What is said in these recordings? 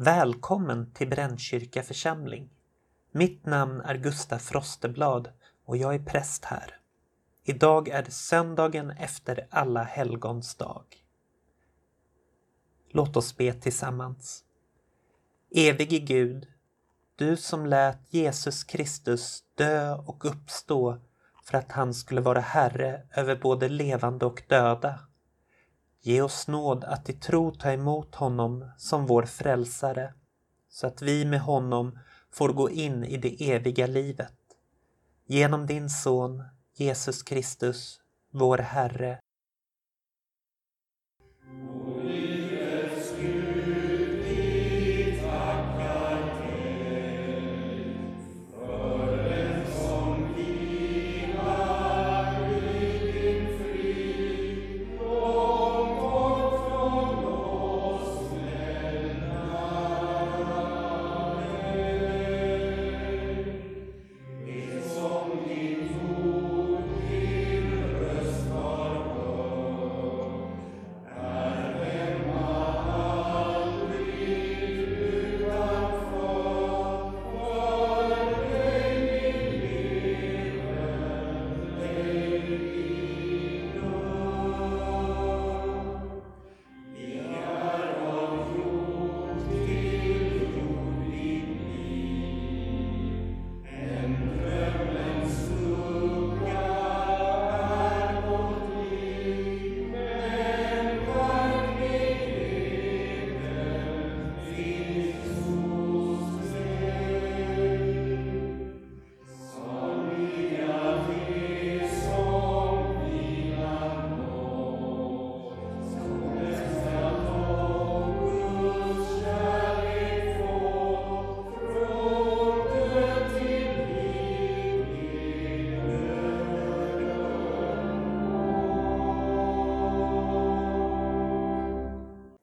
Välkommen till Brännkyrka församling. Mitt namn är Gustaf Frosteblad och jag är präst här. Idag är det söndagen efter alla helgons dag. Låt oss be tillsammans. Evige Gud, du som lät Jesus Kristus dö och uppstå för att han skulle vara Herre över både levande och döda. Ge oss nåd att i tro ta emot honom som vår frälsare, så att vi med honom får gå in i det eviga livet. Genom din son Jesus Kristus, vår Herre.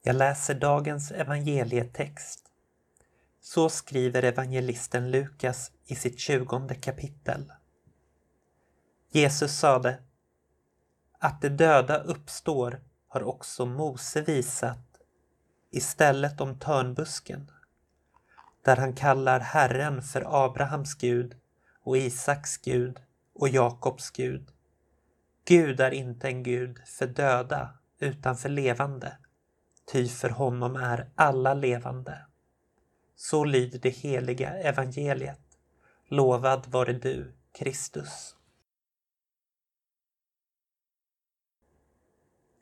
Jag läser dagens evangelietext. Så skriver evangelisten Lukas i sitt tjugonde kapitel. Jesus sade att de döda uppstår har också Mose visat istället om törnbusken, där han kallar Herren för Abrahams Gud och Isaks Gud och Jakobs Gud. Gud är inte en Gud för döda utan för levande ty för honom är alla levande. Så lyder det heliga evangeliet. Lovad vare du, Kristus.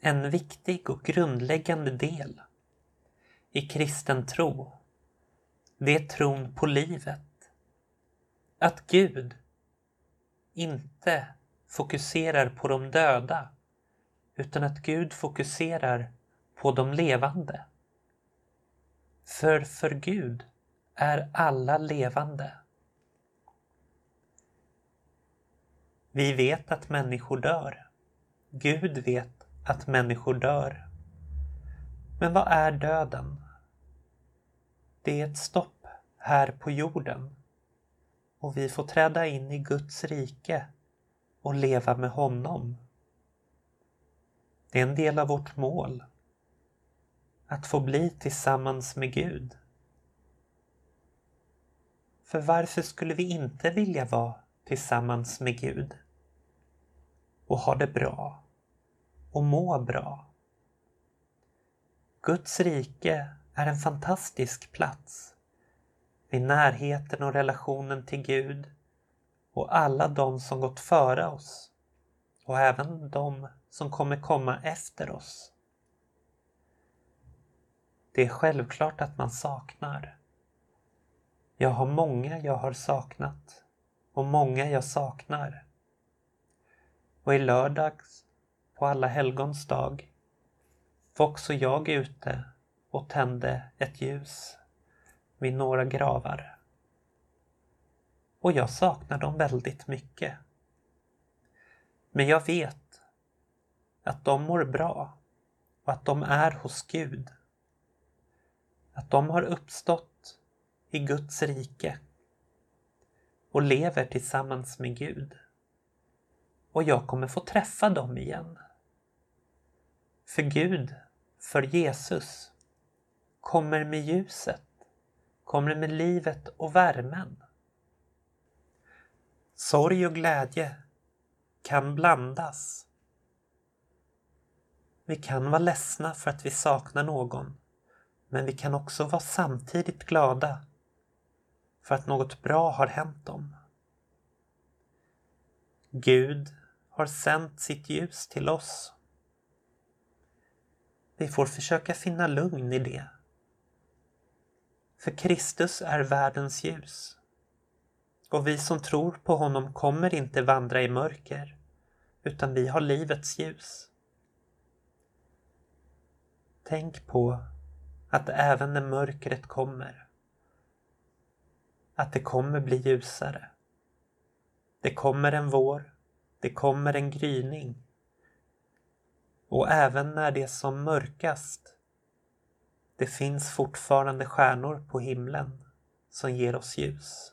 En viktig och grundläggande del i kristen tro, det är tron på livet. Att Gud inte fokuserar på de döda, utan att Gud fokuserar på de levande. För för Gud är alla levande. Vi vet att människor dör. Gud vet att människor dör. Men vad är döden? Det är ett stopp här på jorden och vi får träda in i Guds rike och leva med honom. Det är en del av vårt mål att få bli tillsammans med Gud. För varför skulle vi inte vilja vara tillsammans med Gud? Och ha det bra. Och må bra. Guds rike är en fantastisk plats. Vid närheten och relationen till Gud och alla de som gått före oss och även de som kommer komma efter oss. Det är självklart att man saknar. Jag har många jag har saknat och många jag saknar. Och i lördags, på alla helgons dag, var också jag ute och tände ett ljus vid några gravar. Och jag saknar dem väldigt mycket. Men jag vet att de mår bra och att de är hos Gud att de har uppstått i Guds rike och lever tillsammans med Gud. Och jag kommer få träffa dem igen. För Gud, för Jesus, kommer med ljuset kommer med livet och värmen. Sorg och glädje kan blandas. Vi kan vara ledsna för att vi saknar någon, men vi kan också vara samtidigt glada för att något bra har hänt dem. Gud har sänt sitt ljus till oss. Vi får försöka finna lugn i det. För Kristus är världens ljus. Och vi som tror på honom kommer inte vandra i mörker, utan vi har livets ljus. Tänk på att även när mörkret kommer, att det kommer bli ljusare. Det kommer en vår, det kommer en gryning. Och även när det är som mörkast, det finns fortfarande stjärnor på himlen som ger oss ljus.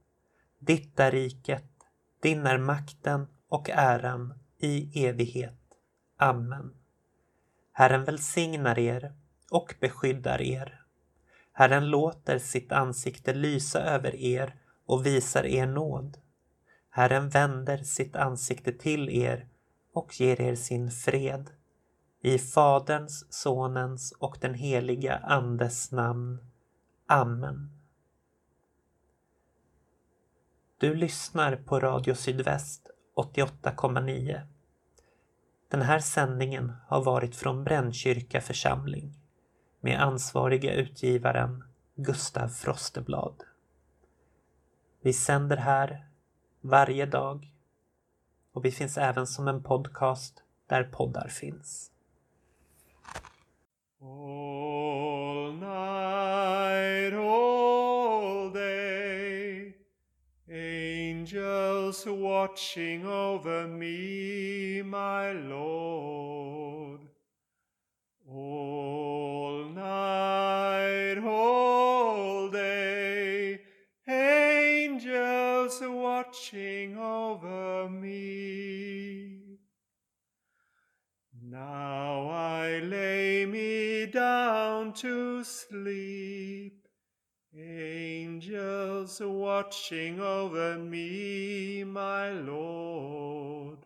Ditt är riket, din är makten och äran i evighet. Amen. Herren välsignar er och beskyddar er. Herren låter sitt ansikte lysa över er och visar er nåd. Herren vänder sitt ansikte till er och ger er sin fred. I Faderns, Sonens och den heliga Andes namn. Amen. Du lyssnar på Radio Sydväst 88,9. Den här sändningen har varit från Brännkyrka församling med ansvariga utgivaren Gustav Frosteblad. Vi sänder här varje dag och vi finns även som en podcast där poddar finns. All night, angels watching over me, my Lord. All night, all day, angels watching over me. Now I lay me down to sleep, angels watching over me, my Lord.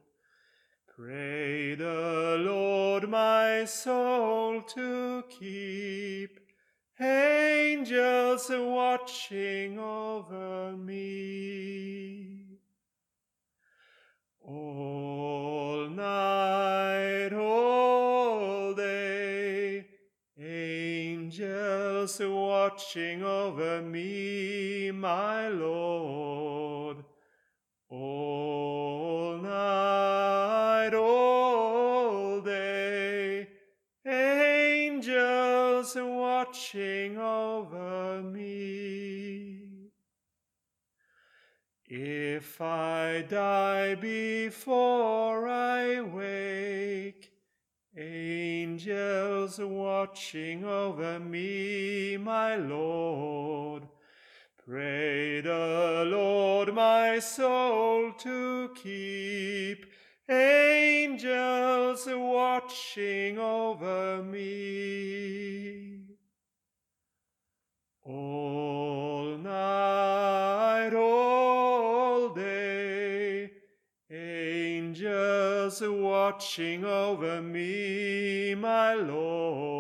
Pray the Lord my soul to keep, angels watching over me. All night, all watching over me, my Lord. All night, all day, angels watching over me. If I die before watching over me, my Lord. Pray the Lord my soul to keep, angels watching over me. All watching over me, my Lord.